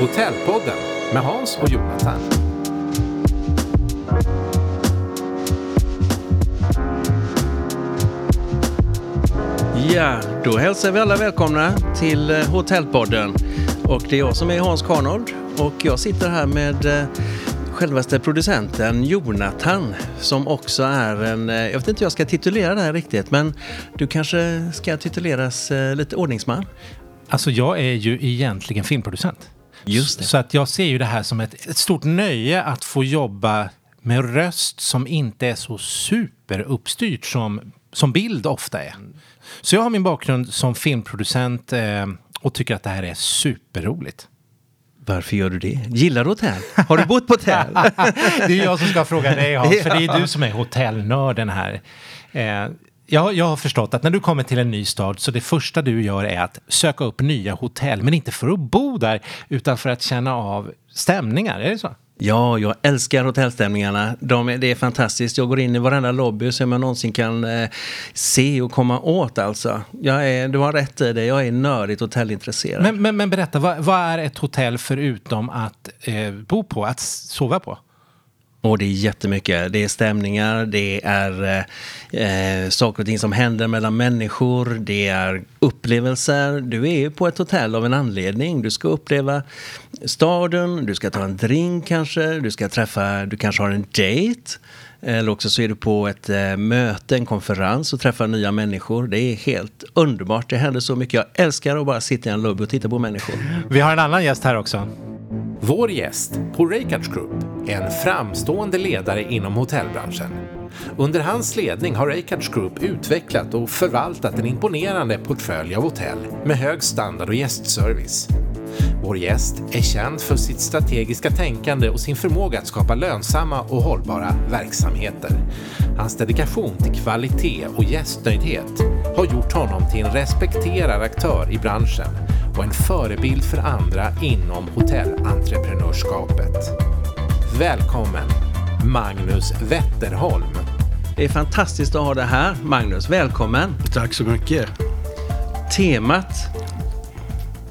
Hotellpodden med Hans och Jonathan. Ja, då hälsar vi alla välkomna till eh, Hotellpodden. Och det är jag som är Hans Karnold och jag sitter här med eh, självaste producenten Jonathan som också är en, eh, jag vet inte hur jag ska titulera det här riktigt, men du kanske ska tituleras eh, lite ordningsman? Alltså jag är ju egentligen filmproducent. Just det. Så att jag ser ju det här som ett, ett stort nöje att få jobba med röst som inte är så superuppstyrt som, som bild ofta är. Så jag har min bakgrund som filmproducent eh, och tycker att det här är superroligt. Varför gör du det? Gillar du hotell? Har du bott på hotell? Det är jag som ska fråga dig Hans, för det är du som är hotellnörden här. Eh, jag, jag har förstått att när du kommer till en ny stad så det första du gör är att söka upp nya hotell, men inte för att bo där utan för att känna av stämningar, är det så? Ja, jag älskar hotellstämningarna. De är, det är fantastiskt. Jag går in i varenda lobby som jag någonsin kan eh, se och komma åt alltså. Jag är, du har rätt i det, jag är nördigt hotellintresserad. Men, men, men berätta, vad, vad är ett hotell förutom att eh, bo på, att sova på? Och det är jättemycket. Det är stämningar, det är eh, eh, saker och ting som händer mellan människor, det är upplevelser. Du är på ett hotell av en anledning. Du ska uppleva staden, du ska ta en drink kanske, du ska träffa, du kanske har en date. Eller också så är du på ett eh, möte, en konferens och träffar nya människor. Det är helt underbart. Det händer så mycket. Jag älskar att bara sitta i en lobby och titta på människor. Vi har en annan gäst här också. Vår gäst på Raycards Group är en framstående ledare inom hotellbranschen. Under hans ledning har Raycards Group utvecklat och förvaltat en imponerande portfölj av hotell med hög standard och gästservice. Vår gäst är känd för sitt strategiska tänkande och sin förmåga att skapa lönsamma och hållbara verksamheter. Hans dedikation till kvalitet och gästnöjdhet har gjort honom till en respekterad aktör i branschen och en förebild för andra inom hotellentreprenörskapet. Välkommen Magnus Wetterholm. Det är fantastiskt att ha det här. Magnus, välkommen. Tack så mycket. Temat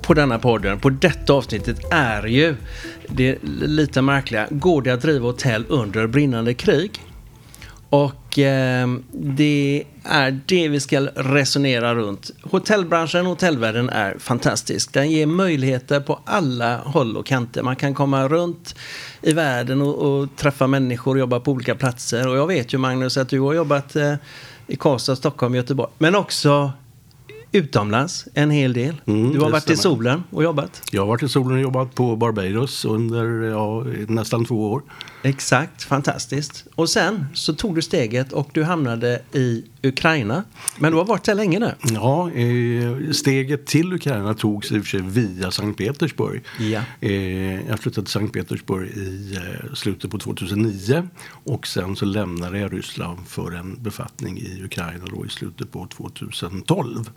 på denna podden, på detta avsnittet, är ju det lite märkliga. Går det att driva hotell under brinnande krig? Och eh, det är det vi ska resonera runt. Hotellbranschen, hotellvärlden är fantastisk. Den ger möjligheter på alla håll och kanter. Man kan komma runt i världen och, och träffa människor och jobba på olika platser. Och jag vet ju Magnus att du har jobbat eh, i Karlstad, Stockholm, Göteborg. Men också utomlands en hel del. Mm, du har varit i stämmer. solen och jobbat. Jag har varit i solen och jobbat på Barbados under ja, nästan två år. Exakt, fantastiskt. Och sen så tog du steget och du hamnade i Ukraina. Men du har varit där länge nu. Ja, eh, steget till Ukraina togs i och för sig via Sankt Petersburg. Ja. Eh, jag flyttade till Sankt Petersburg i eh, slutet på 2009 och sen så lämnade jag Ryssland för en befattning i Ukraina då i slutet på 2012.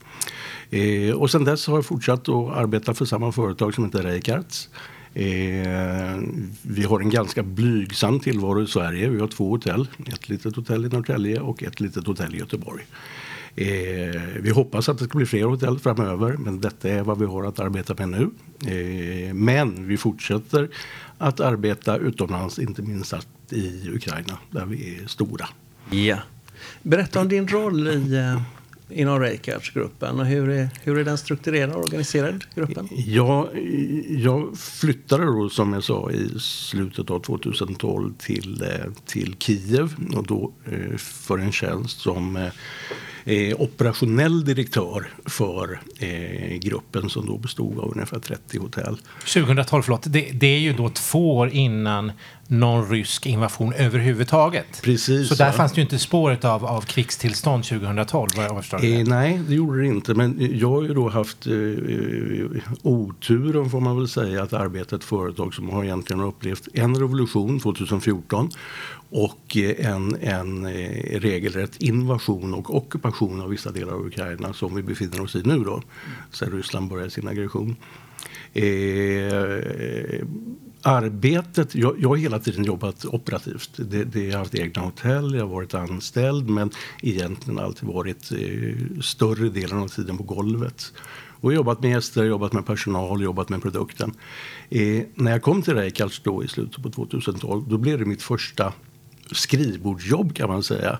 Eh, och sen dess har jag fortsatt att arbeta för samma företag som heter Reikarts. Eh, vi har en ganska blygsam tillvaro i Sverige. Vi har två hotell. Ett litet hotell i Norrtälje och ett litet hotell i Göteborg. Eh, vi hoppas att det ska bli fler hotell framöver men detta är vad vi har att arbeta med nu. Eh, men vi fortsätter att arbeta utomlands, inte minst i Ukraina där vi är stora. Ja. Berätta om din roll i, eh, inom Reichardt-gruppen och hur är, hur är den strukturerad och organiserad, gruppen? Jag, jag flyttade då som jag sa i slutet av 2012 till, eh, till Kiev och då eh, för en tjänst som eh, eh, operationell direktör för eh, gruppen som då bestod av ungefär 30 hotell. 2012, förlåt. Det, det är ju då två år innan någon rysk invasion överhuvudtaget. Precis, Så där ja. fanns det ju inte spåret av, av krigstillstånd 2012, vad jag förstår. Eh, nej, det gjorde det inte. Men jag har ju då haft eh, eh, oturen får man väl säga att arbeta ett företag som har egentligen upplevt en revolution 2014 och eh, en, en eh, regelrätt invasion och ockupation av vissa delar av Ukraina som vi befinner oss i nu då. Sen Ryssland började sin aggression. Eh, arbetet, jag, jag har hela tiden jobbat operativt. Det, det, jag har haft egna hotell, jag har varit anställd men egentligen alltid varit eh, större delen av tiden på golvet. Och jobbat med gäster, jobbat med personal, jobbat med produkten. Eh, när jag kom till Reykjavik då i slutet på 2012 då blev det mitt första skrivbordsjobb kan man säga.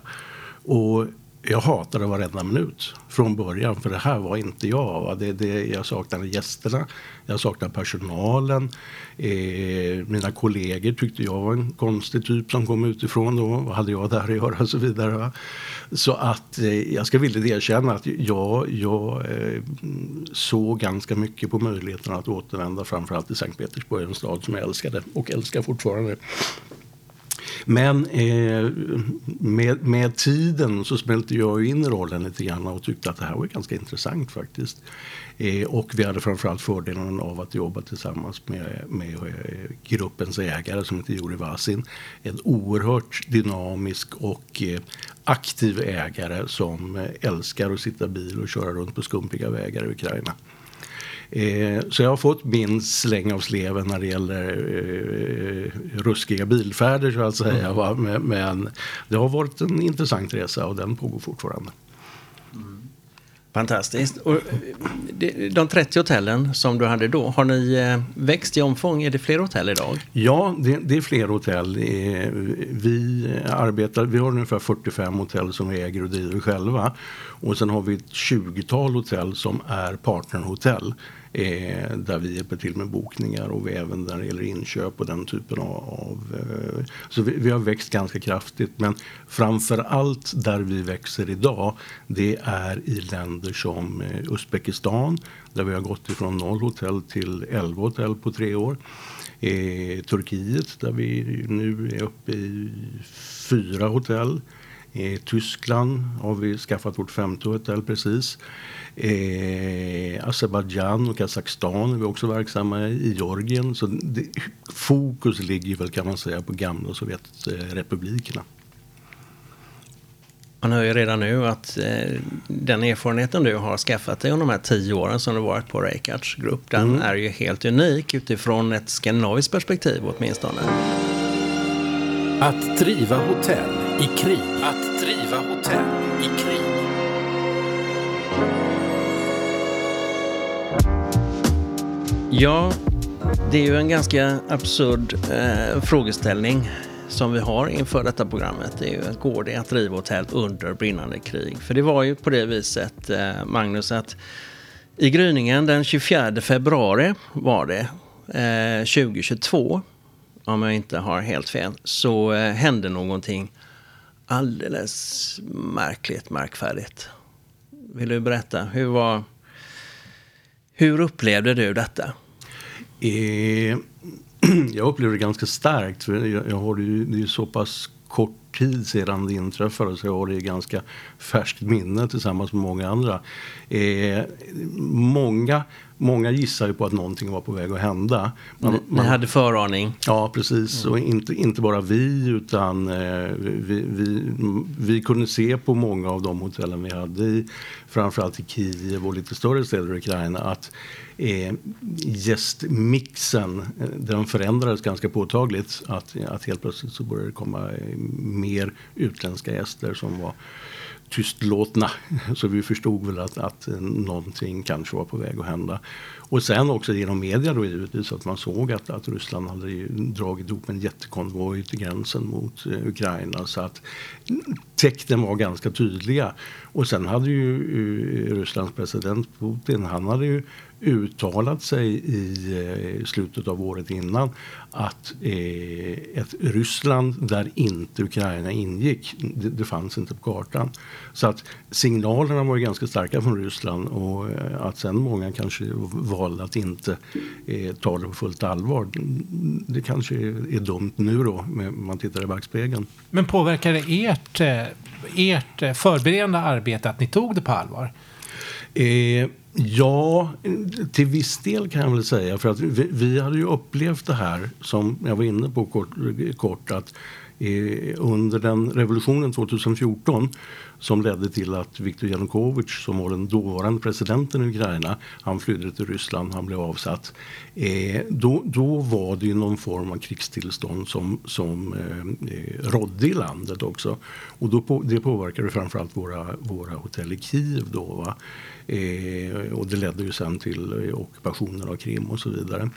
Och jag hatade varenda minut från början för det här var inte jag. Det, det, jag saknade gästerna, jag saknade personalen. Eh, mina kollegor tyckte jag var en konstig typ som kom utifrån då. Vad hade jag där att göra och så vidare. Va? Så att eh, jag ska villigt erkänna att jag, jag eh, såg ganska mycket på möjligheten att återvända framförallt till Sankt Petersburg, en stad som jag älskade och älskar fortfarande. Men eh, med, med tiden så smälte jag in i rollen lite grann och tyckte att det här var ganska intressant faktiskt. Eh, och vi hade framförallt fördelen av att jobba tillsammans med, med eh, gruppens ägare som heter Juri Vasin. En oerhört dynamisk och eh, aktiv ägare som eh, älskar att sitta bil och köra runt på skumpiga vägar i Ukraina. Eh, så jag har fått min släng av sleven när det gäller eh, ruskiga bilfärder så att säga. Mm. Men, det har varit en intressant resa och den pågår fortfarande. Fantastiskt. Och de 30 hotellen som du hade då, har ni eh, växt i omfång? Är det fler hotell idag? Ja, det, det är fler hotell. Vi, arbetar, vi har ungefär 45 hotell som vi äger och driver själva. Och sen har vi ett 20-tal hotell som är partnerhotell eh, där vi hjälper till med bokningar och vi även när det gäller inköp och den typen av... Eh, så vi, vi, har växt ganska kraftigt men framför allt där vi växer idag det är i länder som eh, Uzbekistan där vi har gått ifrån noll hotell till 11 hotell på tre år. Eh, Turkiet där vi nu är uppe i fyra hotell. I Tyskland har vi skaffat vårt femte hotell precis. Eh, Azerbajdzjan och Kazakstan är vi också verksamma i. Georgien. Så det, fokus ligger väl kan man säga på gamla Sovjetrepublikerna. Man hör ju redan nu att eh, den erfarenheten du har skaffat dig under de här tio åren som du varit på Reykjavik Group, den mm. är ju helt unik utifrån ett skandinaviskt perspektiv åtminstone. Att driva hotell i krig. Att driva hotell i krig. Ja, det är ju en ganska absurd eh, frågeställning som vi har inför detta programmet. Det är ju, går det att driva hotell under brinnande krig? För det var ju på det viset, eh, Magnus, att i gryningen den 24 februari var det, eh, 2022, om jag inte har helt fel, så eh, hände någonting alldeles märkligt, märkvärdigt. Vill du berätta? Hur, var, hur upplevde du detta? Eh, jag upplevde det ganska starkt. För jag, jag har ju, det är ju så pass kort tid sedan det inträffade så jag har det i ganska färskt minne tillsammans med många andra. Eh, många, många gissar ju på att någonting var på väg att hända. Man, Ni hade föraning? Ja, precis. Mm. Och inte, inte bara vi utan eh, vi, vi, vi kunde se på många av de hotellen vi hade i framförallt i Kiev och lite större städer i Ukraina att eh, gästmixen eh, den förändrades ganska påtagligt. Att, att helt plötsligt så började det komma eh, mer utländska gäster som var tystlåtna. Så vi förstod väl att, att någonting kanske var på väg att hända. Och sen också genom media då givetvis att man såg att, att Ryssland hade dragit ihop en jättekonvoj till gränsen mot eh, Ukraina. Så att tecknen var ganska tydliga. Och sen hade ju uh, Rysslands president Putin, han hade ju uttalat sig i eh, slutet av året innan att eh, ett Ryssland där inte Ukraina ingick, det, det, fanns inte på kartan. Så att signalerna var ganska starka från Ryssland och eh, att sen många kanske valde att inte ta det på fullt allvar. Det kanske är, är dumt nu då, om man tittar i backspegeln. Men påverkade ert, eh, ert förberedande arbete att ni tog det på allvar? Eh, Ja, till viss del kan jag väl säga. För att vi, vi hade ju upplevt det här som jag var inne på kort, kort att Eh, under den revolutionen 2014 som ledde till att Viktor Janukovyč som var den dåvarande presidenten i Ukraina, han flydde till Ryssland, han blev avsatt. Eh, då, då var det ju någon form av krigstillstånd som, som eh, eh rådde i landet också. Och då på, det påverkade framförallt våra, våra hotell i Kiev då. Va? Eh, och det ledde ju sen till eh, ockupationen av Krim och så vidare.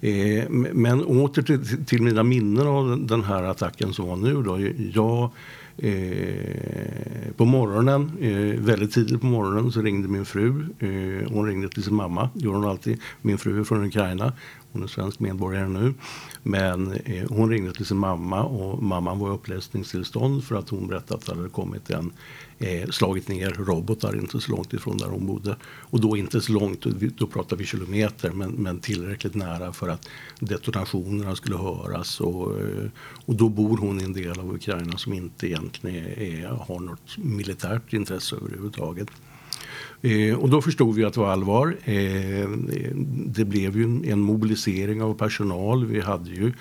Eh, men åter till, till, mina minnen av den här attacken som var nu då. Jag, eh, på morgonen, eh, väldigt tidigt på morgonen så ringde min fru. Eh, hon ringde till sin mamma, det gör hon alltid. Min fru är från Ukraina. Hon är svensk medborgare nu. Men eh, hon ringde till sin mamma och mamman var i upplösningstillstånd för att hon berättade att det hade kommit en eh, slagit ner robotar inte så långt ifrån där hon bodde. Och då inte så långt, då pratar vi kilometer, men, men tillräckligt nära för att detonationerna skulle höras. Och, eh, och då bor hon i en del av Ukraina som inte egentligen är, är, har något militärt intresse överhuvudtaget. Eh, och då förstod vi att det var allvar. Eh, det blev ju en, en mobilisering av personal. Vi hade ju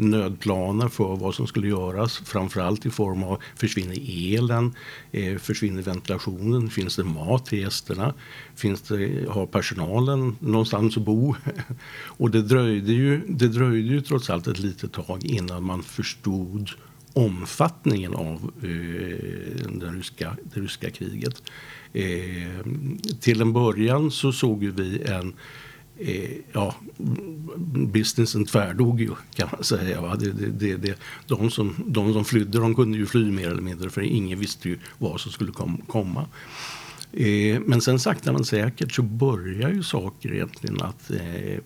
nödplaner för vad som skulle göras. Framförallt i form av försvinner elen, eh, försvinner ventilationen, finns det mat till gästerna, finns det, har personalen någonstans att bo? Och det dröjde, ju, det dröjde ju trots allt ett litet tag innan man förstod omfattningen av eh, den ryska, det ryska kriget. Eh, till en början så såg vi en eh, ja, businessen tvärdog ju kan man säga. Va? Det, det, det, det, de, som, de som flydde de kunde ju fly mer eller mindre för ingen visste ju vad som skulle kom, komma. Eh, men sen sakta men säkert så börjar ju saker egentligen att eh,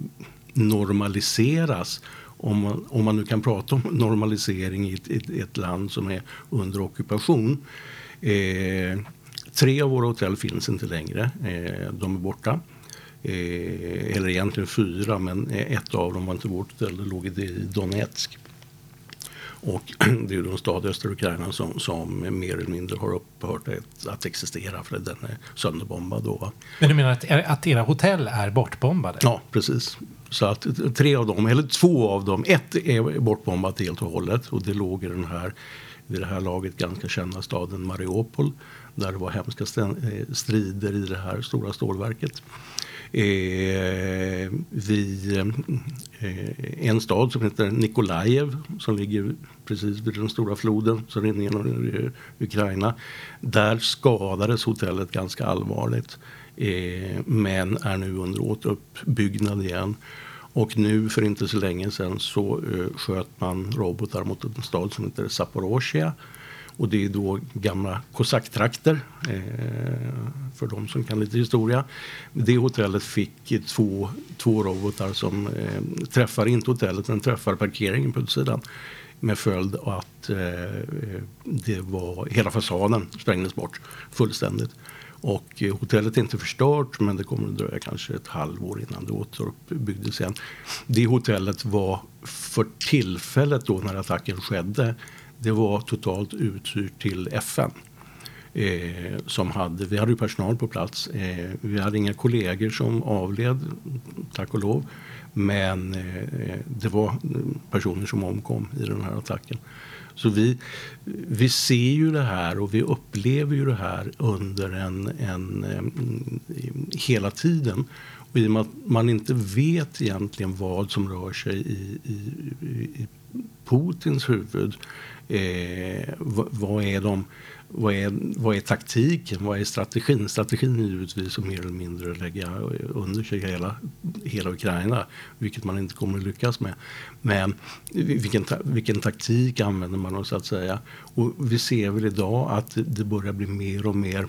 normaliseras. Om man, om man nu kan prata om normalisering i ett, i ett land som är under ockupation. Eh, tre av våra hotell finns inte längre. Eh, de är borta. Eh, eller egentligen fyra, men eh, ett av dem var inte vårt hotell. Det låg i Donetsk. Och det är de stad i östra Ukraina som, som mer eller mindre har upphört att, att existera för den är sönderbombad. Då. Men du menar att, att era hotell är bortbombade? Ja, precis. Så att tre av dem, eller två av dem, ett är bortbombat helt och hållet och det låg i den här vid det här laget ganska kända staden Mariupol där det var hemska strider i det här stora stålverket. Eh, vid eh, en stad som heter Nikolajev som ligger precis vid den stora floden som rinner genom Ukraina. Där skadades hotellet ganska allvarligt eh, men är nu under återuppbyggnad igen. Och nu för inte så länge sedan så eh, sköt man robotar mot en stad som heter Zaporozhia och det är då gamla kosacktrakter eh, för de som kan lite historia. Det hotellet fick två, två robotar som eh, träffar, inte hotellet, men träffar parkeringen på utsidan. Med följd att eh, eh, det var, hela fasaden sprängdes bort fullständigt. Och eh, hotellet är inte förstört men det kommer att dröja kanske ett halvår innan det återuppbyggdes igen. Det hotellet var för tillfället då när attacken skedde det var totalt uthyrt till FN. Eh, som hade, vi hade ju personal på plats. Eh, vi hade inga kollegor som avled, tack och lov. Men eh, det var eh, personer som omkom i den här attacken. Så vi, vi ser ju det här och vi upplever ju det här under en, en, en hela tiden. Och I och med att man inte vet egentligen vad som rör sig i, i, i Putins huvud Eh, vad, är de, vad, är, vad är taktiken? Vad är strategin? Strategin är givetvis att mer eller mindre lägga under sig hela, hela Ukraina, vilket man inte kommer att lyckas med. Men vilken, vilken taktik använder man så att säga? Och vi ser väl idag att det börjar bli mer och mer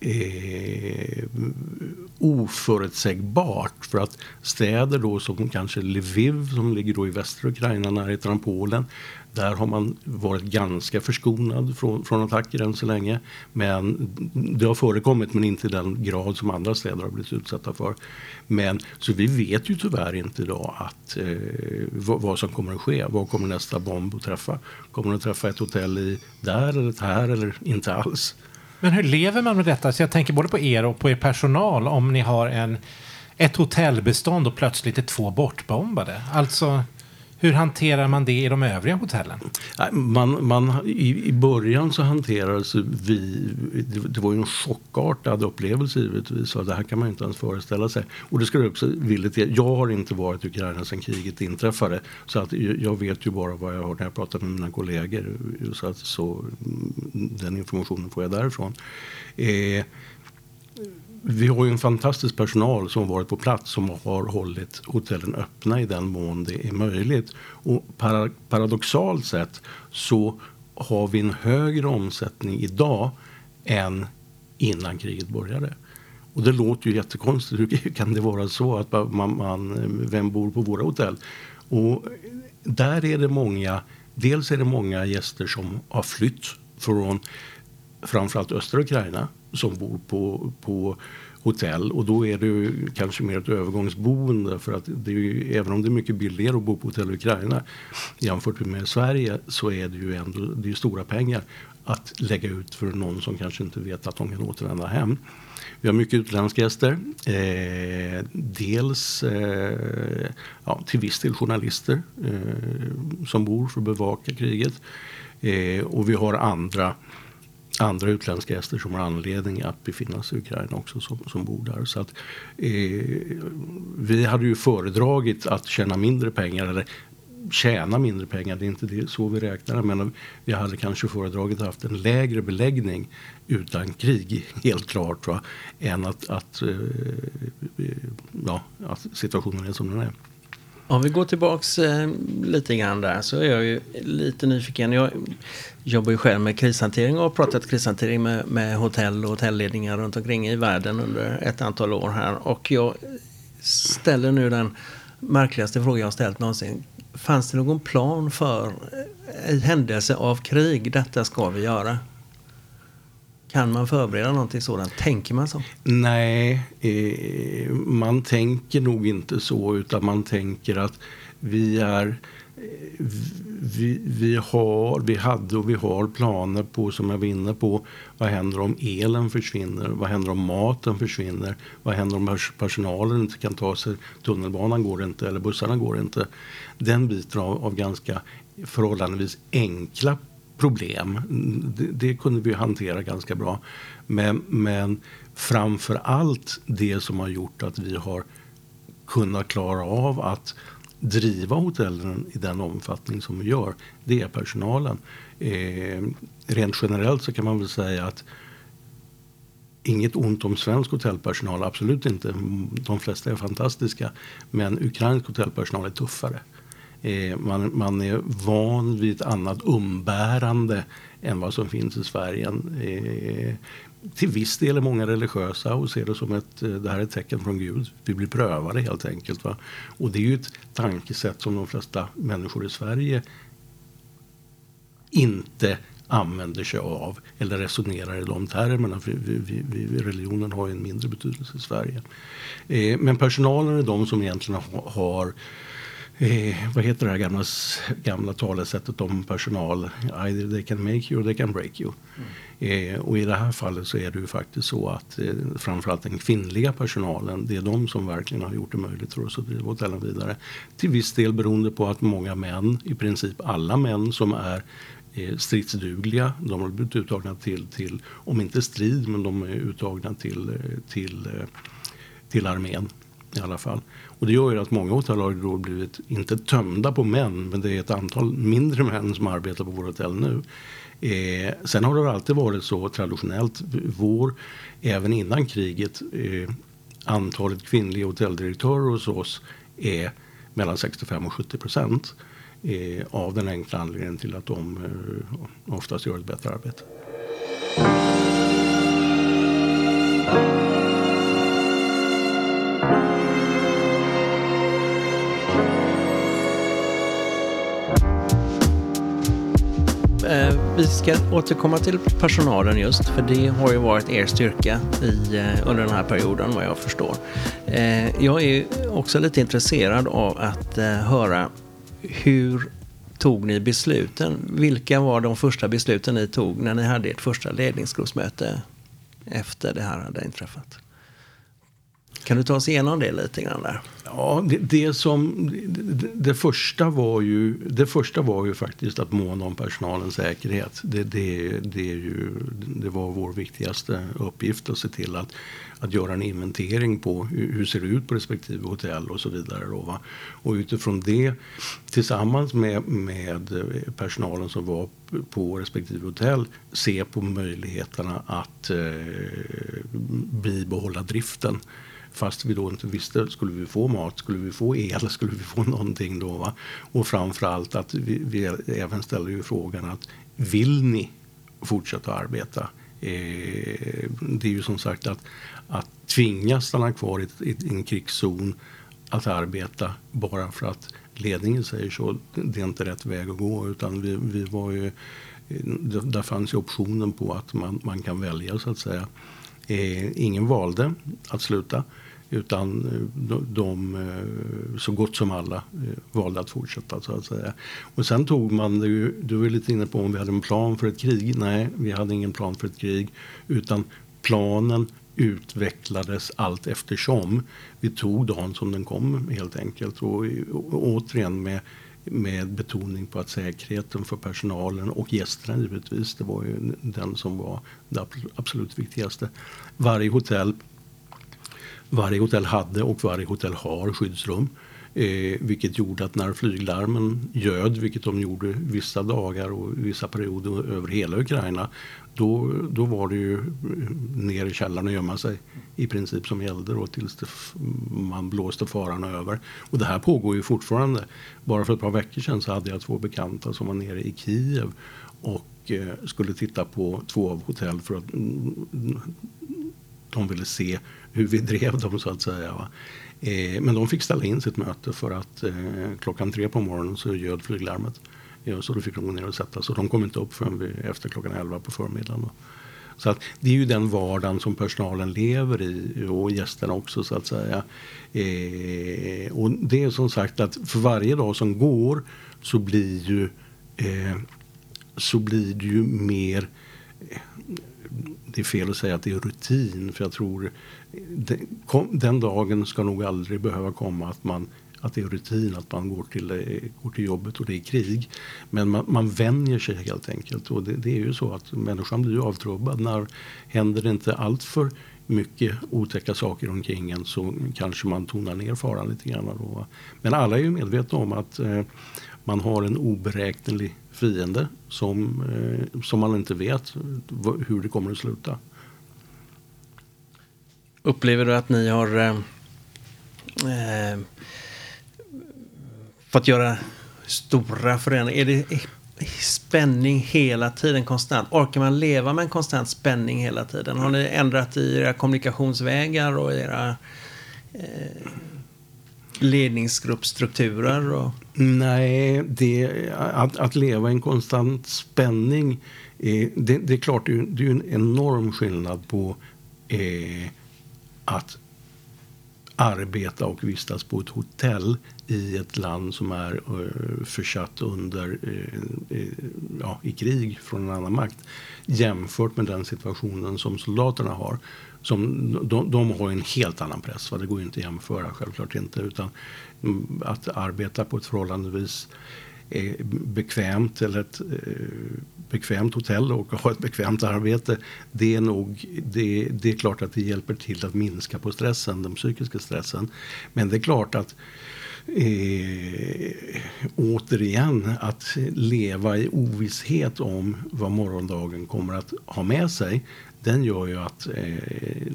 eh, oförutsägbart. För att städer då som kanske Lviv som ligger då i västra Ukraina nära Polen där har man varit ganska förskonad från, från attacker än så länge. Men det har förekommit men inte i den grad som andra städer har blivit utsatta för. Men så vi vet ju tyvärr inte idag att, eh, vad, vad, som kommer att ske. Vad kommer nästa bomb att träffa? Kommer den att träffa ett hotell i där eller här eller inte alls? Men hur lever man med detta? Så jag tänker både på er och på er personal om ni har en, ett hotellbestånd och plötsligt är två bortbombade. Alltså hur hanterar man det i de övriga hotellen? Man, man, i, I början så hanterades vi, det, det var ju en chockartad upplevelse givetvis. Det här kan man inte ens föreställa sig. Och det ska jag också villigt Jag har inte varit i Ukraina sedan kriget inträffade. Så att jag vet ju bara vad jag har när jag pratar med mina kollegor. Så, att, så mm, den informationen får jag därifrån. Eh, vi har ju en fantastisk personal som varit på plats som har hållit hotellen öppna i den mån det är möjligt. Och paradoxalt sett så har vi en högre omsättning idag än innan kriget började. Och det låter ju jättekonstigt. Hur kan det vara så att man, man, vem bor på våra hotell? Och där är det många, dels är det många gäster som har flytt från framförallt östra Ukraina som bor på, på hotell och då är det kanske mer ett övergångsboende för att det är ju, även om det är mycket billigare att bo på hotell i Ukraina jämfört med Sverige så är det ju ändå det är stora pengar att lägga ut för någon som kanske inte vet att de kan återvända hem. Vi har mycket utländska gäster. Eh, dels eh, ja, till viss del journalister eh, som bor för att bevaka kriget. Eh, och vi har andra andra utländska gäster som har anledning att befinna sig i Ukraina också som, som bor där. Så att, eh, vi hade ju föredragit att tjäna mindre pengar eller tjäna mindre pengar, det är inte det, så vi räknar men vi hade kanske föredragit att haft en lägre beläggning utan krig, helt klart, va? än att, att, eh, eh, ja, att situationen är som den är. Om vi går tillbaks eh, lite grann där så är jag ju lite nyfiken. Jag jobbar ju själv med krishantering och har pratat krishantering med, med hotell och hotellledningar runt omkring i världen under ett antal år här. Och jag ställer nu den märkligaste frågan jag ställt någonsin. Fanns det någon plan för eh, i händelse av krig, detta ska vi göra? Kan man förbereda någonting sådant? Tänker man så? Nej, eh, man tänker nog inte så utan man tänker att vi är eh, vi, vi, har, vi hade och vi har planer på, som jag var inne på, vad händer om elen försvinner? Vad händer om maten försvinner? Vad händer om personalen inte kan ta sig? Tunnelbanan går inte eller bussarna går inte. Den biten av, av ganska förhållandevis enkla problem. Det, det, kunde vi hantera ganska bra. Men, men framför allt det som har gjort att vi har kunnat klara av att driva hotellen i den omfattning som vi gör, det är personalen. Eh, rent generellt så kan man väl säga att Inget ont om svensk hotellpersonal, absolut inte. De flesta är fantastiska. Men ukrainsk hotellpersonal är tuffare. Eh, man, man är van vid ett annat umbärande än vad som finns i Sverige. Eh, till viss del är många religiösa och ser det som ett, eh, det här är ett tecken från Gud. Vi blir prövade helt enkelt. Va? Och det är ju ett tankesätt som de flesta människor i Sverige inte använder sig av eller resonerar i de termerna. För vi, vi, vi, religionen har ju en mindre betydelse i Sverige. Eh, men personalen är de som egentligen har, har eh, vad heter det här gamla, gamla talesättet om personal? Either they can make you or they can break you. Mm. Eh, och i det här fallet så är det ju faktiskt så att eh, framförallt den kvinnliga personalen, det är de som verkligen har gjort det möjligt för oss att driva hotellen vidare. Till viss del beroende på att många män, i princip alla män som är eh, stridsdugliga. De har blivit uttagna till, till, om inte strid, men de är uttagna till, eh, till, eh, till armén i alla fall. Och det gör ju att många hotell har då blivit, inte tömda på män, men det är ett antal mindre män som arbetar på våra hotell nu. Eh, sen har det alltid varit så traditionellt, vår, även innan kriget, eh, antalet kvinnliga hotelldirektörer hos oss är mellan 65 och 70 procent. Eh, av den enkla anledningen till att de eh, oftast gör ett bättre arbete. Eh, vi ska återkomma till personalen just, för det har ju varit er styrka i, eh, under den här perioden vad jag förstår. Eh, jag är också lite intresserad av att eh, höra hur tog ni besluten? Vilka var de första besluten ni tog när ni hade ert första ledningsgruppsmöte efter det här hade inträffat? Kan du ta oss igenom det lite grann där? Ja, det, det som, det, det, första var ju, det första var ju faktiskt att måna om personalens säkerhet. Det, det, det, är ju, det var vår viktigaste uppgift att se till att, att göra en inventering på hur, hur ser det ut på respektive hotell och så vidare. Då, va? Och utifrån det tillsammans med, med personalen som var på respektive hotell se på möjligheterna att eh, bibehålla driften Fast vi då inte visste, skulle vi få mat, skulle vi få el, skulle vi få någonting då? Va? Och framförallt att vi, vi även ställer ju frågan att vill ni fortsätta arbeta? Eh, det är ju som sagt att, att tvingas stanna kvar i, i, en krigszon att arbeta bara för att ledningen säger så. Det är inte rätt väg att gå utan vi, vi var ju, eh, där fanns ju optionen på att man, man kan välja så att säga. Eh, ingen valde att sluta. Utan eh, de, de, eh, så gott som alla eh, valde att fortsätta. Så att säga. Och sen tog man, du, du var lite inne på om vi hade en plan för ett krig. Nej, vi hade ingen plan för ett krig. Utan planen utvecklades allt eftersom. Vi tog dagen som den kom helt enkelt. Och, och återigen med, med betoning på att säkerheten för personalen och gästerna givetvis, det var ju den som var det absolut viktigaste. Varje hotell varje hotell hade och varje hotell har skyddsrum. Eh, vilket gjorde att när flyglarmen ljöd, vilket de gjorde vissa dagar och vissa perioder över hela Ukraina, då, då var det ju eh, ner i källaren och gömma sig i princip som gällde då tills det, man blåste faran över. Och det här pågår ju fortfarande. Bara för ett par veckor sedan så hade jag två bekanta som var nere i Kiev och eh, skulle titta på två av hotell för att mm, de ville se hur vi drev dem så att säga. Eh, men de fick ställa in sitt möte för att eh, klockan tre på morgonen så ljöd flyglarmet. Ja, så då fick de gå ner och sätta sig. De kom inte upp förrän vi, efter klockan elva på förmiddagen. Då. Så att det är ju den vardagen som personalen lever i och gästerna också så att säga. Eh, och det är som sagt att för varje dag som går så blir ju eh, så blir det ju mer eh, det är fel att säga att det är rutin för jag tror den dagen ska nog aldrig behöva komma att man att det är rutin att man går till, eh, går till jobbet och det är krig. Men man, man vänjer sig helt enkelt. Och det, det, är ju så att människan blir avtrubbad. När händer det inte allt för mycket otäcka saker omkring en så kanske man tonar ner faran lite grann. Då. Men alla är ju medvetna om att eh, man har en oberäknelig fiende som, eh, som man inte vet hur det kommer att sluta. Upplever du att ni har eh, eh, fått göra stora förändringar? Är det spänning hela tiden konstant? Orkar man leva med en konstant spänning hela tiden? Har ni ändrat i era kommunikationsvägar och era eh, ledningsgruppstrukturer? Och... Nej, det, att, att leva i en konstant spänning, eh, det, det, är klart det är, det är en enorm skillnad på eh, att arbeta och vistas på ett hotell i ett land som är eh, försatt under, eh, eh, ja, i krig från en annan makt jämfört med den situationen som soldaterna har. Som, de, de har en helt annan press. Va? Det går ju inte att jämföra, självklart inte. Utan mm, att arbeta på ett förhållandevis bekvämt eller ett eh, bekvämt hotell och ha ett bekvämt arbete. Det är, nog, det, det, är klart att det hjälper till att minska på stressen, den psykiska stressen. Men det är klart att eh, återigen att leva i ovisshet om vad morgondagen kommer att ha med sig. Den gör ju att eh,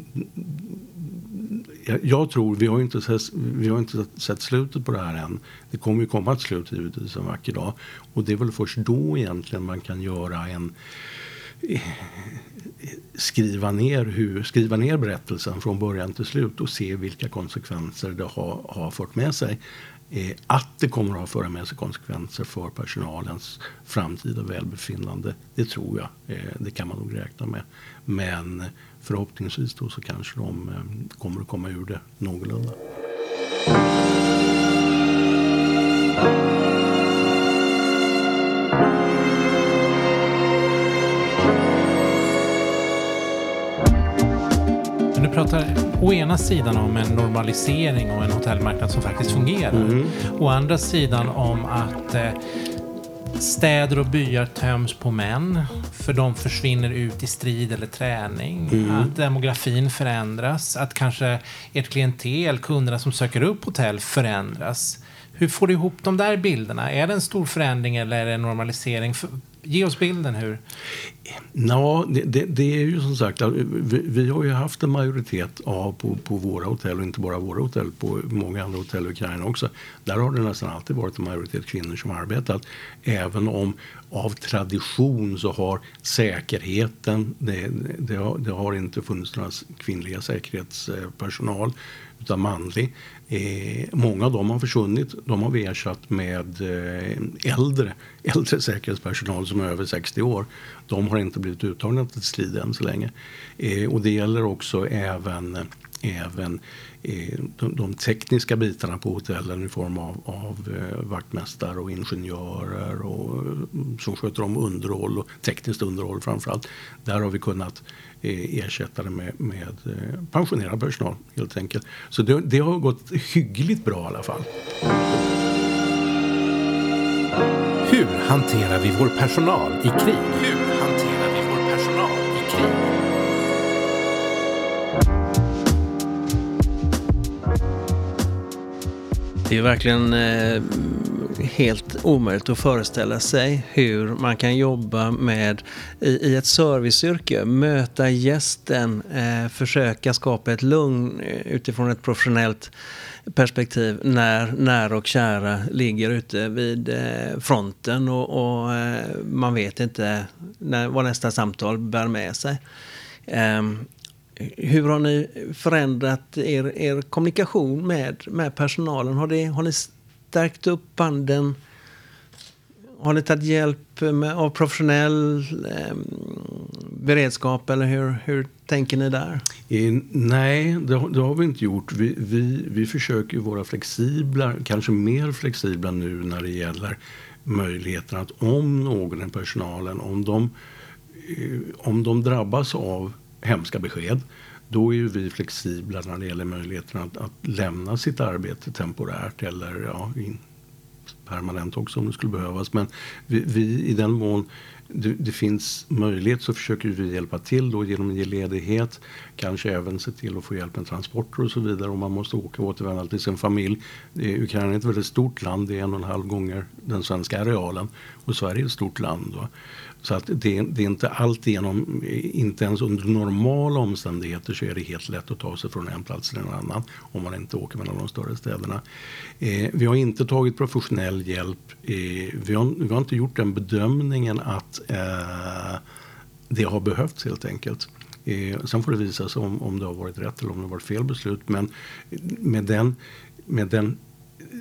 jag, tror, vi har, inte sett, vi har inte sett slutet på det här än. Det kommer ju komma ett slut givetvis en vacker dag. Och det är väl först då egentligen man kan göra en skriva ner, hur, skriva ner berättelsen från början till slut och se vilka konsekvenser det har, har fört med sig. Eh, att det kommer att föra med sig konsekvenser för personalens framtida välbefinnande, det tror jag. Eh, det kan man nog räkna med. Men förhoppningsvis då så kanske de eh, kommer att komma ur det någorlunda. Du pratar å ena sidan om en normalisering och en hotellmarknad som faktiskt fungerar. Å andra sidan om att eh, städer och byar töms på män, för de försvinner ut i strid eller träning. Att demografin förändras, att kanske ert klientel, kunderna som söker upp hotell, förändras. Hur får du ihop de där bilderna? Är det en stor förändring eller är det en normalisering? Ge oss bilden hur. Ja, det, det, det är ju som sagt, vi, vi har ju haft en majoritet av på, på våra hotell och inte bara våra hotell, på många andra hotell i Ukraina också. Där har det nästan alltid varit en majoritet kvinnor som har arbetat. Även om av tradition så har säkerheten, det, det, har, det har inte funnits några kvinnliga säkerhetspersonal utan manlig. Eh, många av dem har försvunnit. De har vi ersatt med eh, äldre, äldre säkerhetspersonal som är över 60 år. De har inte blivit uttagna till strid än så länge. Eh, och det gäller också även, även eh, de, de tekniska bitarna på hotellen i form av, av eh, vaktmästare och ingenjörer och, eh, som sköter om underhåll och tekniskt underhåll framförallt. Där har vi kunnat ersätta det med, med eh, pensionerad personal helt enkelt. Så det, det har gått hyggligt bra i alla fall. Hur hanterar vi vår personal i krig? Hur hanterar vi vår personal i krig? Det är verkligen eh, helt omöjligt att föreställa sig hur man kan jobba med i, i ett serviceyrke, möta gästen, eh, försöka skapa ett lugn eh, utifrån ett professionellt perspektiv när nära och kära ligger ute vid eh, fronten och, och eh, man vet inte när, vad nästa samtal bär med sig. Ehm, hur har ni förändrat er, er kommunikation med, med personalen? Har, det, har ni stärkt upp banden? Har ni tagit hjälp med, av professionell eh, beredskap eller hur, hur tänker ni där? Eh, nej, det, har- det har vi inte gjort. Vi, vi, vi försöker ju vara flexibla, kanske mer flexibla nu när det gäller möjligheten att om någon i personalen, om de, eh, om de drabbas av hemska besked, då är ju vi flexibla när det gäller möjligheten att, att lämna sitt arbete temporärt eller ja, in, permanent också om det skulle behövas. Men vi, vi i den mån det, det finns möjlighet så försöker vi hjälpa till då genom att ge ledighet. Kanske även se till att få hjälp med transporter och så vidare om man måste åka och återvända till sin familj. Ukraina är ett väldigt stort land, det är en och en halv gånger den svenska arealen. Och Sverige är ett stort land. Då. Så att det, det är inte alltigenom, inte ens under normala omständigheter så är det helt lätt att ta sig från en plats till en annan om man inte åker mellan de större städerna. Eh, vi har inte tagit professionell hjälp. Eh, vi, har, vi har inte gjort den bedömningen att eh, det har behövts helt enkelt. Eh, sen får det visa sig om, om det har varit rätt eller om det har varit fel beslut. Men med den, med den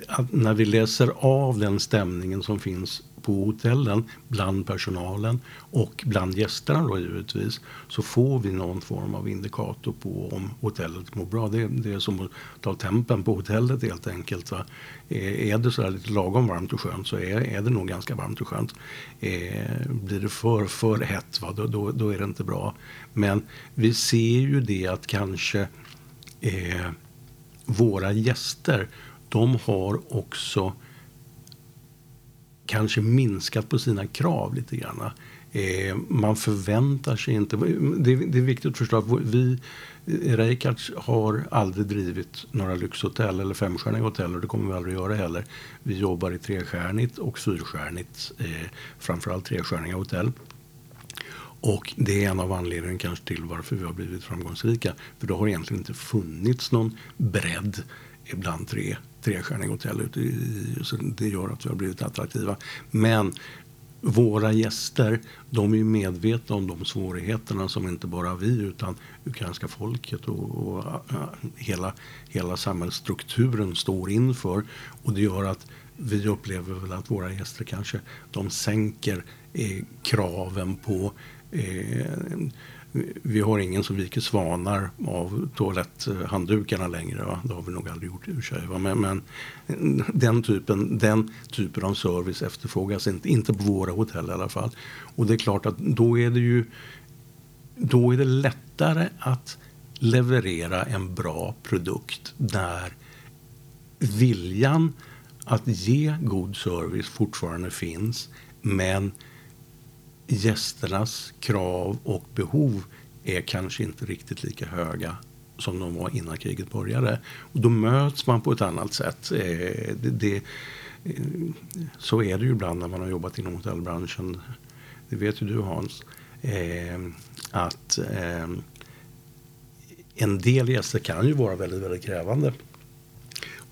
att när vi läser av den stämningen som finns på hotellen bland personalen och bland gästerna då givetvis så får vi någon form av indikator på om hotellet mår bra. Det, det är som att ta tempen på hotellet helt enkelt. Va? Eh, är det så där lite lagom varmt och skönt så är, är det nog ganska varmt och skönt. Eh, blir det för, för hett va? Då, då, då är det inte bra. Men vi ser ju det att kanske eh, våra gäster de har också kanske minskat på sina krav lite grann. Eh, man förväntar sig inte... Det är, det är viktigt att förstå att vi, Reichards har aldrig drivit några lyxhotell eller femstjärniga hotell och det kommer vi aldrig göra heller. Vi jobbar i trestjärnigt och fyrstjärnigt, eh, framförallt trestjärniga hotell. Och det är en av anledningarna kanske till varför vi har blivit framgångsrika. För det har egentligen inte funnits någon bredd ibland tre trestjärniga hotell. ute i- Så det gör att vi har blivit attraktiva. Men våra gäster, de är ju medvetna om de svårigheterna som inte bara vi utan ukrainska folket och, och hela, hela samhällsstrukturen står inför. Och det gör att vi upplever väl att våra gäster kanske de sänker eh, kraven på eh, vi har ingen som viker svanar av toaletthanddukarna längre. Va? Det har vi nog aldrig gjort i och för sig. Men, men den, typen, den typen av service efterfrågas inte, inte på våra hotell i alla fall. Och det är klart att då är det ju då är det lättare att leverera en bra produkt där viljan att ge god service fortfarande finns men gästernas krav och behov är kanske inte riktigt lika höga som de var innan kriget började. Och då möts man på ett annat sätt. Eh, det, det, eh, så är det ju ibland när man har jobbat inom hotellbranschen. Det vet ju du Hans. Eh, att en del gäster kan ju vara väldigt, väldigt krävande.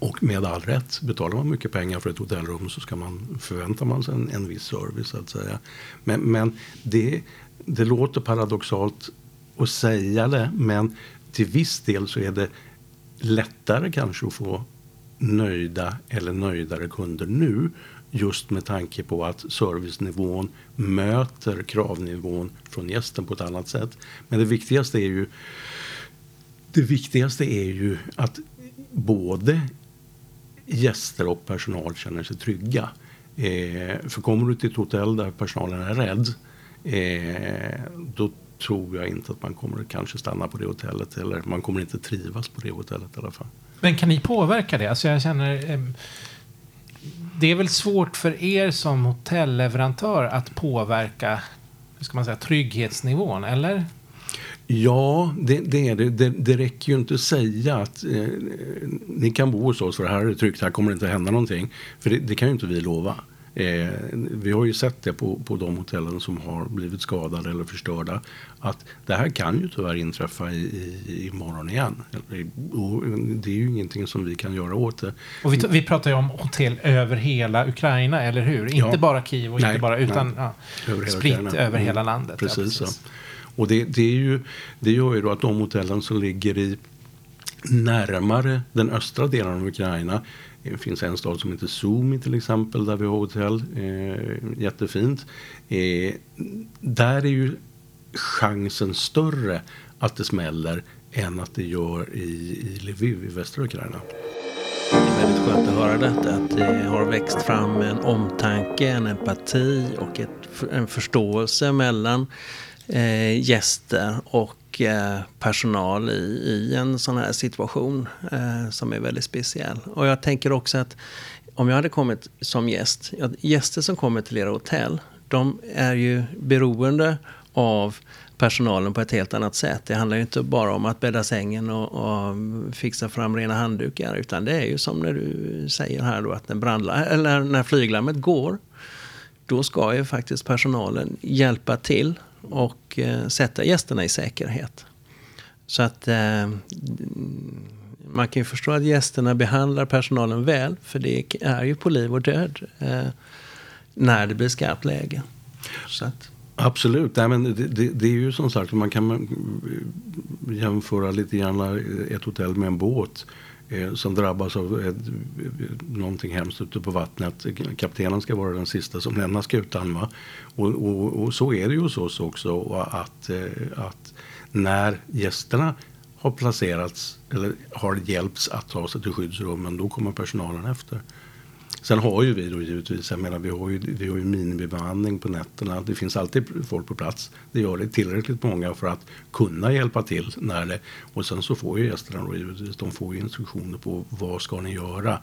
Och med all rätt, betalar man mycket pengar för ett hotellrum så ska man, förväntar man sig en, en viss service. Så att säga. Men, men det, det låter paradoxalt att säga det, men till viss del så är det lättare kanske att få nöjda eller nöjdare kunder nu just med tanke på att servicenivån möter kravnivån från gästen på ett annat sätt. Men det viktigaste är ju det viktigaste är ju att både gäster och personal känner sig trygga. Eh, för kommer du till ett hotell där personalen är rädd eh, då tror jag inte att man kommer kanske stanna på det hotellet eller man kommer inte trivas på det hotellet i alla fall. Men kan ni påverka det? Alltså jag känner eh, det är väl svårt för er som hotelleverantör att påverka hur ska man säga, trygghetsnivån, eller? Ja, det, det är det. det. det. räcker ju inte att säga att eh, ni kan bo hos oss för här är det tryggt, här kommer det inte hända någonting. För det, det kan ju inte vi lova. Eh, vi har ju sett det på, på de hotellen som har blivit skadade eller förstörda. Att det här kan ju tyvärr inträffa i, i, imorgon igen. Och det är ju ingenting som vi kan göra åt det. Och vi, vi pratar ju om hotell över hela Ukraina, eller hur? Inte ja. bara Kiev och nej, inte bara, utan ja, över spritt Ukraina. över hela mm. landet. Precis, ja, precis. Så. Och det, det, är ju, det gör ju då att de hotellen som ligger i närmare den östra delen av Ukraina. Det finns en stad som heter Sumi till exempel där vi har hotell. Eh, jättefint. Eh, där är ju chansen större att det smäller än att det gör i, i Lviv i västra Ukraina. Det är väldigt skönt att höra detta. Att det har växt fram en omtanke, en empati och ett, en förståelse mellan eh, gäster och eh, personal i, i, en sån här situation eh, som är väldigt speciell. Och jag tänker också att om jag hade kommit som gäst, gäster som kommer till era hotell, de är ju beroende av personalen på ett helt annat sätt. Det handlar ju inte bara om att bädda sängen och, och, fixa fram rena handdukar utan det är ju som när du säger här då att när, brandla, eller när flyglarmet går då ska ju faktiskt personalen hjälpa till och eh, sätta gästerna i säkerhet. Så att eh, man kan ju förstå att gästerna behandlar personalen väl, för det är ju på liv och död eh, när det blir skarpt läge. Att... Absolut, Nej, men det, det, det, är ju som sagt, man kan eh, jämföra lite grann eh, ett hotell med en båt eh, Eh, som drabbas av ett, någonting hemskt ute på vattnet. Kaptenen ska vara den sista som lämnar skutan. Va? Och, och, och, så är det ju hos oss också. Att, eh, att när gästerna har placerats eller har hjälpts att ta sig till skyddsrummen då kommer personalen efter. Sen har ju vi då givetvis, jag menar vi har ju, vi har ju minimibemanning på nätterna. Det finns alltid folk på plats. Det gör det tillräckligt många för att kunna hjälpa till när det, och sen så får ju gästerna då givetvis, de får ju instruktioner på vad ska ni göra.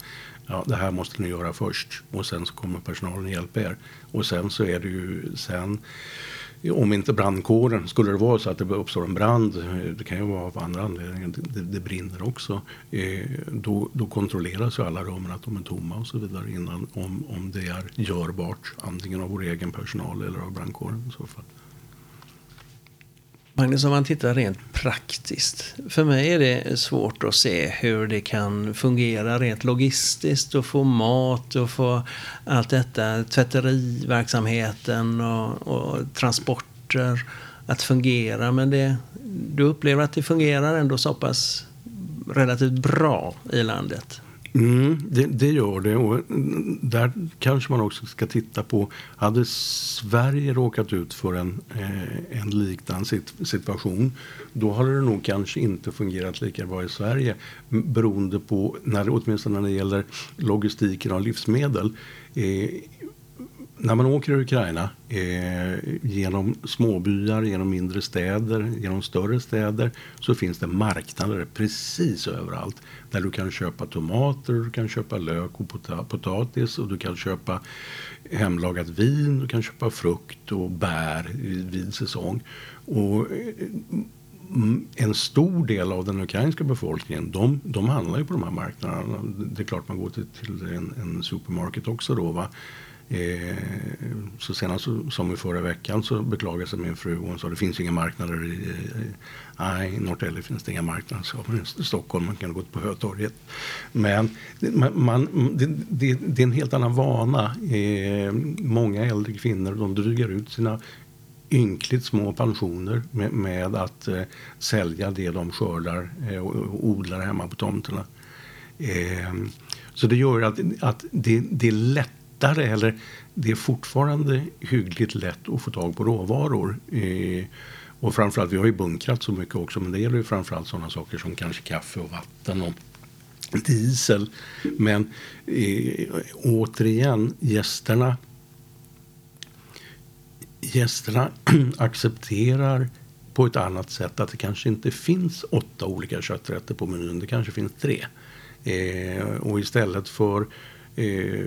Ja, det här måste ni göra först och sen så kommer personalen hjälpa er. Och sen så är det ju sen om inte brandkåren, skulle det vara så att det uppstår en brand, det kan ju vara av andra anledningar, det, det brinner också. Eh, då, då kontrolleras ju alla rummen att de är tomma och så vidare innan om, om det är görbart, antingen av vår egen personal eller av brandkåren i så fall. Magnus, om man tittar rent praktiskt. För mig är det svårt att se hur det kan fungera rent logistiskt och få mat och få allt detta, tvätteriverksamheten och, och transporter att fungera. Men det, du upplever att det fungerar ändå så pass relativt bra i landet? Mm, det, det, gör det. Och mm, där kanske man också ska titta på, hade Sverige råkat ut för en, eh, en liknande situation, då hade det nog kanske inte fungerat lika bra i Sverige. Beroende på, när, åtminstone när det gäller logistiken av livsmedel. Eh, när man åker i Ukraina eh, genom småbyar, genom mindre städer, genom större städer så finns det marknader precis överallt. Där du kan köpa tomater, du kan köpa lök och pota potatis och du kan köpa hemlagat vin, du kan köpa frukt och bär vid säsong. Och, eh, en stor del av den ukrainska befolkningen de, de handlar ju på de här marknaderna. Det är klart man går till, till en, en supermarket också då. Va? Eh, så senast som i förra veckan så beklagade sig min fru. Hon sa det finns inga marknader i, eh, nej, i Norrtälje finns det inga marknader. Så i Stockholm man kan gå på Hötorget. Men man, man det, det, det, är en helt annan vana. Eh, många äldre kvinnor de drygar ut sina ynkligt små pensioner med, med att eh, sälja det de skördar eh, och, och odlar hemma på tomterna. Eh, så det gör att, att det, det är lätt lättare, eller det är fortfarande hyggligt lätt att få tag på råvaror. Eh, och framförallt, vi har ju bunkrat så mycket också, men det gäller ju framförallt sådana saker som kanske kaffe och vatten och diesel. Men eh, återigen, gästerna gästerna accepterar på ett annat sätt att det kanske inte finns åtta olika kötträtter på menyn. Det kanske finns tre. Eh, och istället för Eh,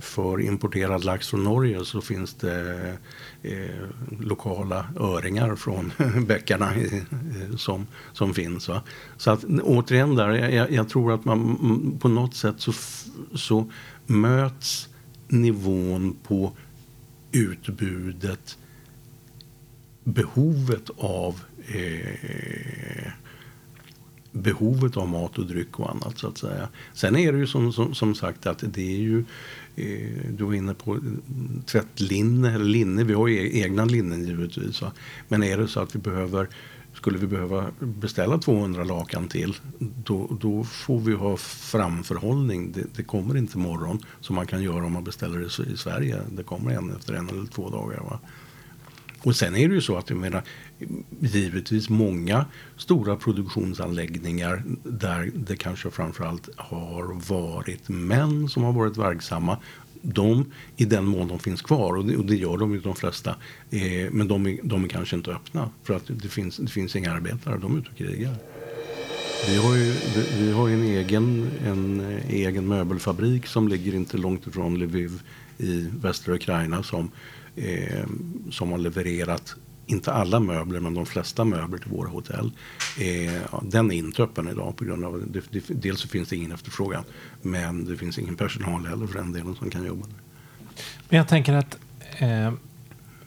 för importerad lax från Norge så finns det eh, lokala öringar från bäckarna eh, som, som finns. Va? Så att återigen där, jag, jag, tror att man mm, på något sätt så, så möts nivån på utbudet behovet av eh, behovet av mat och dryck och annat så att säga. Sen är det ju som, som, som sagt att det är ju eh, du var inne på eh, tvättlinne eller linne. Vi har ju e-, egna linnen givetvis. Va? Men är det så att vi behöver skulle vi behöva beställa 200 lakan till då, då får vi ha framförhållning. Det, det, kommer inte imorgon som man kan göra om man beställer det i Sverige. Det kommer en efter en eller två dagar. Va? Och sen är det ju så att jag menar, givetvis många stora produktionsanläggningar där det kanske framförallt har varit män som har varit verksamma. De, i den mån de finns kvar, och det, och det gör de ju de flesta, eh, men de är, de är kanske inte öppna för att det finns, det finns inga arbetare, de är ute och krigar. Vi har ju, vi har en, egen, en egen möbelfabrik som ligger inte långt ifrån Lviv i västra Ukraina som eh, som har levererat inte alla möbler, men de flesta möbler till våra hotell. Eh, den är inte öppen idag på grund av det, det, dels så finns det ingen efterfrågan, men det finns ingen personal heller för den delen som kan jobba där. Men jag tänker att eh,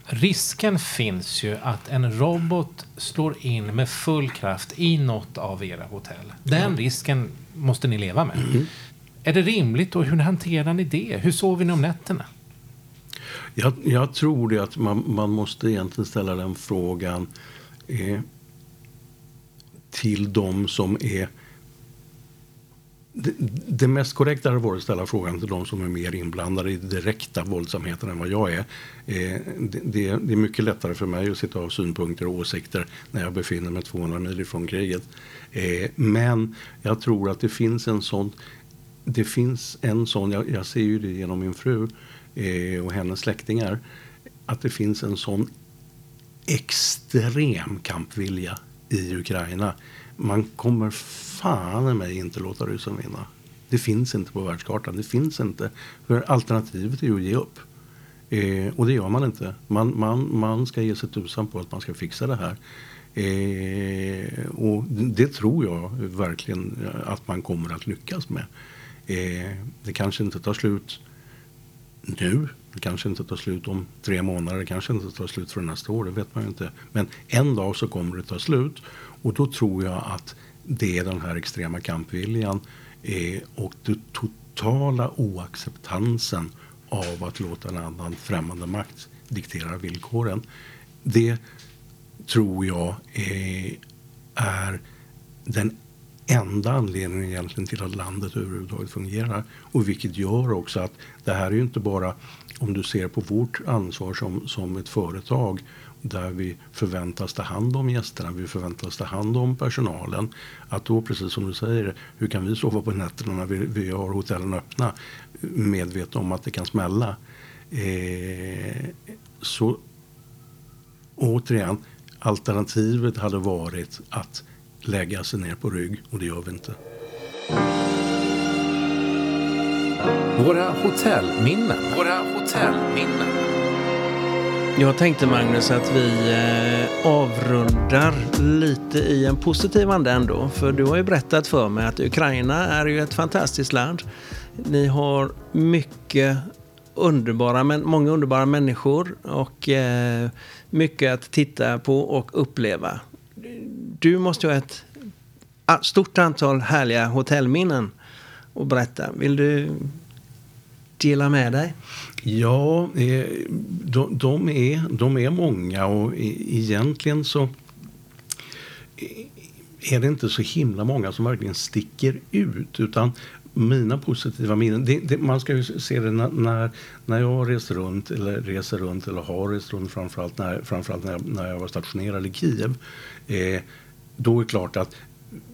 risken finns ju att en robot slår in med full kraft i något av era hotell. Den mm. risken måste ni leva med. Mm. Är det rimligt och hur hanterar ni det? Hur sover ni om nätterna? Jag, jag tror det att man, man måste egentligen ställa den frågan eh, till de som är det, det, mest korrekta hade varit att ställa frågan till de som är mer inblandade i direkta våldsamheter än vad jag är. Eh, det, det, det, är mycket lättare för mig att sitta och ha synpunkter och åsikter när jag befinner mig 200 mil ifrån kriget. Eh, men jag tror att det finns en sån, det finns en sån, jag, jag ser ju det genom min fru, eh, Eh, och hennes släktingar att det finns en sån extrem kampvilja i Ukraina. Man kommer fan i mig inte låta ryssen vinna. Det finns inte på världskartan. Det finns inte. För alternativet är ju att ge upp. Eh, och det gör man inte. Man, man, man ska ge sig tusan på att man ska fixa det här. Eh, och det tror jag verkligen att man kommer att lyckas med. Eh, det kanske inte tar slut nu. Det kanske inte tar slut om tre månader, det kanske inte tar slut för nästa år, det vet man ju inte. Men en dag så kommer det ta slut och då tror jag att det är den här extrema kampviljan eh, och den totala oacceptansen av att låta en annan främmande makt diktera villkoren. Det tror jag eh, är den enda anledningen egentligen till att landet överhuvudtaget fungerar. Och vilket gör också att det här är ju inte bara om du ser på vårt ansvar som, som ett företag där vi förväntas ta hand om gästerna, vi förväntas ta hand om personalen. Att då, precis som du säger, hur kan vi sova på nätterna när vi, vi har hotellen öppna medvetna om att det kan smälla? Eh, så återigen, alternativet hade varit att lägga sig ner på rygg och det gör vi inte. Våra hotellminnen. Våra hotellminnen. Jag tänkte Magnus att vi eh, avrundar lite i en positiv anda ändå. För du har ju berättat för mig att Ukraina är ju ett fantastiskt land. Ni har mycket underbara, men många underbara människor och eh, mycket att titta på och uppleva. Du måste ju ha ett stort antal härliga hotellminnen att berätta. Vill du dela med dig? Ja, eh, de, de, är, de är många och egentligen så är det inte så himla många som verkligen sticker ut. Utan mina positiva minnen, det, det, man ska ju se det när, när, när jag reser runt, eller reser runt, eller har rest runt framförallt när, framförallt när, jag, när jag var stationerad i Kiev. Eh, då är det klart att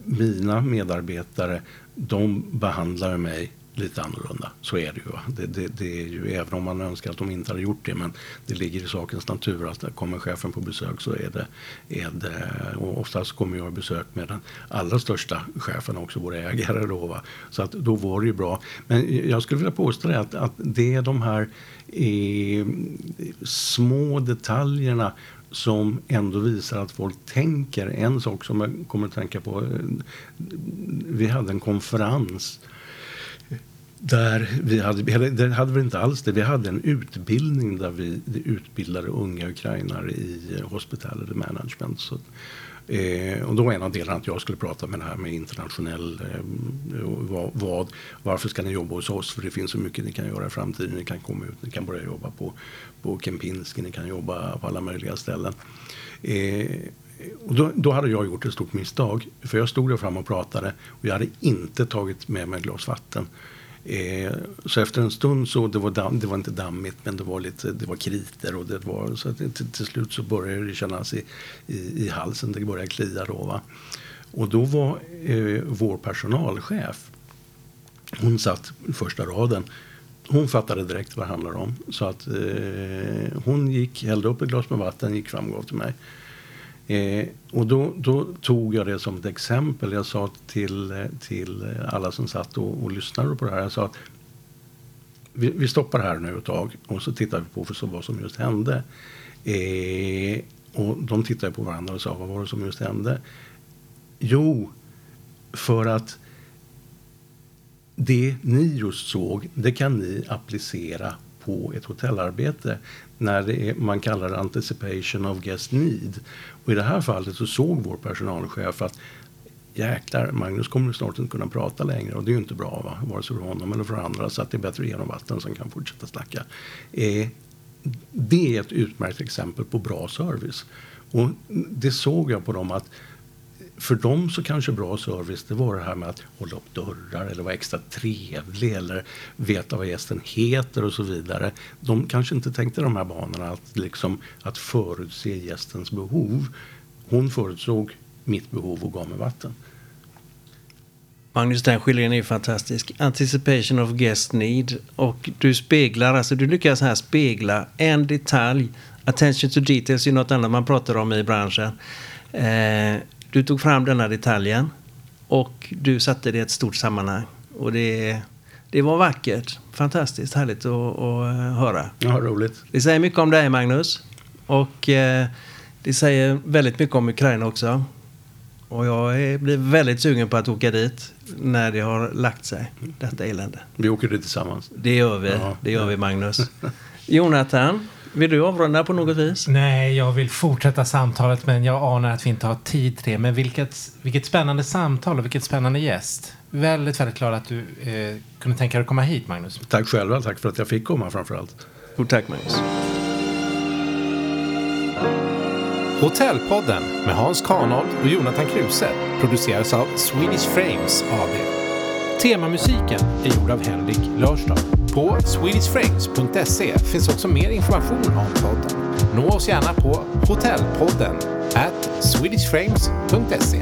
mina medarbetare, de behandlar mig lite annorlunda. Så är det ju. Det, det, det, är ju. Även om man önskar att de inte hade gjort det. Men det ligger i sakens natur att kommer chefen på besök så är det, är det och oftast kommer jag besök med den allra största chefen också, vår ägare då. Va? Så att då var det ju bra. Men jag skulle vilja påstå det att, att det är de här eh, små detaljerna som ändå visar att folk tänker. En sak som jag kommer att tänka på. Eh, vi hade en konferens där vi hade, det hade vi inte alls det. Vi hade en utbildning där vi utbildade unga ukrainare i hospitality management. Så, eh, och då var en av delarna att jag skulle prata med det här med internationell, eh, vad, vad, varför ska ni jobba hos oss? För det finns så mycket ni kan göra i framtiden. Ni kan komma ut, ni kan börja jobba på, på Kempinski, ni kan jobba på alla möjliga ställen. Eh, och då, då, hade jag gjort ett stort misstag. För jag stod där fram och pratade och jag hade inte tagit med mig ett glas vatten. Eh, så efter en stund så, det var, damm, det var inte dammigt men det var lite, det var kriter och det var, så att till, till slut så började det kännas i, i, i halsen, det började klia då va. Och då var eh, vår personalchef, hon satt i första raden. Hon fattade direkt vad det handlade om. Så att eh, hon gick, hällde upp ett glas med vatten, gick fram och gav till mig. Eh, och då, då, tog jag det som ett exempel. Jag sa till, till alla som satt och, och lyssnade på det här. Jag sa att vi, vi stoppar här nu ett tag och så tittar vi på för så vad som just hände. Eh, och de tittade på varandra och sa vad var det som just hände? Jo, för att det ni just såg, det kan ni applicera på ett hotellarbete när det är, man kallar det anticipation of guest need. Och i det här fallet så såg vår personalchef att jäklar, Magnus kommer snart inte kunna prata längre och det är ju inte bra, va? vare sig för honom eller för andra. Så att det är bättre att ge honom vatten som kan fortsätta snacka. Eh, det är ett utmärkt exempel på bra service. Och det såg jag på dem att för dem så kanske bra service det var det här med att hålla upp dörrar eller vara extra trevlig eller veta vad gästen heter och så vidare. De kanske inte tänkte de här banorna att, liksom, att förutse gästens behov. Hon förutsåg mitt behov och gav mig vatten. Magnus, den skildringen är fantastisk. Anticipation of guest need. Och du speglar, alltså du lyckas här spegla en detalj. Attention to details är något annat man pratar om i branschen. Eh, du tog fram denna detaljen och du satte det i ett stort sammanhang. Och det, det var vackert. Fantastiskt härligt att, att höra. Ja, roligt. Det säger mycket om dig, Magnus. Och eh, det säger väldigt mycket om Ukraina också. Och jag blir väldigt sugen på att åka dit när det har lagt sig, detta elände. Vi åker dit tillsammans. Det gör vi. Ja. Det gör vi, Magnus. Jonathan, vill du avrunda på något vis? Nej, jag vill fortsätta samtalet men jag anar att vi inte har tid till det. Men vilket, vilket spännande samtal och vilket spännande gäst. Väldigt, väldigt glad att du eh, kunde tänka dig att komma hit, Magnus. Tack själva. Tack för att jag fick komma framför allt. Stort tack, Magnus. Hotellpodden med Hans Kanold och Jonathan Kruse produceras av Swedish Frames AB. Temamusiken är gjord av Henrik Lörstad. På swedishframes.se finns också mer information om podden. Nå oss gärna på hotellpodden at swedishframes.se.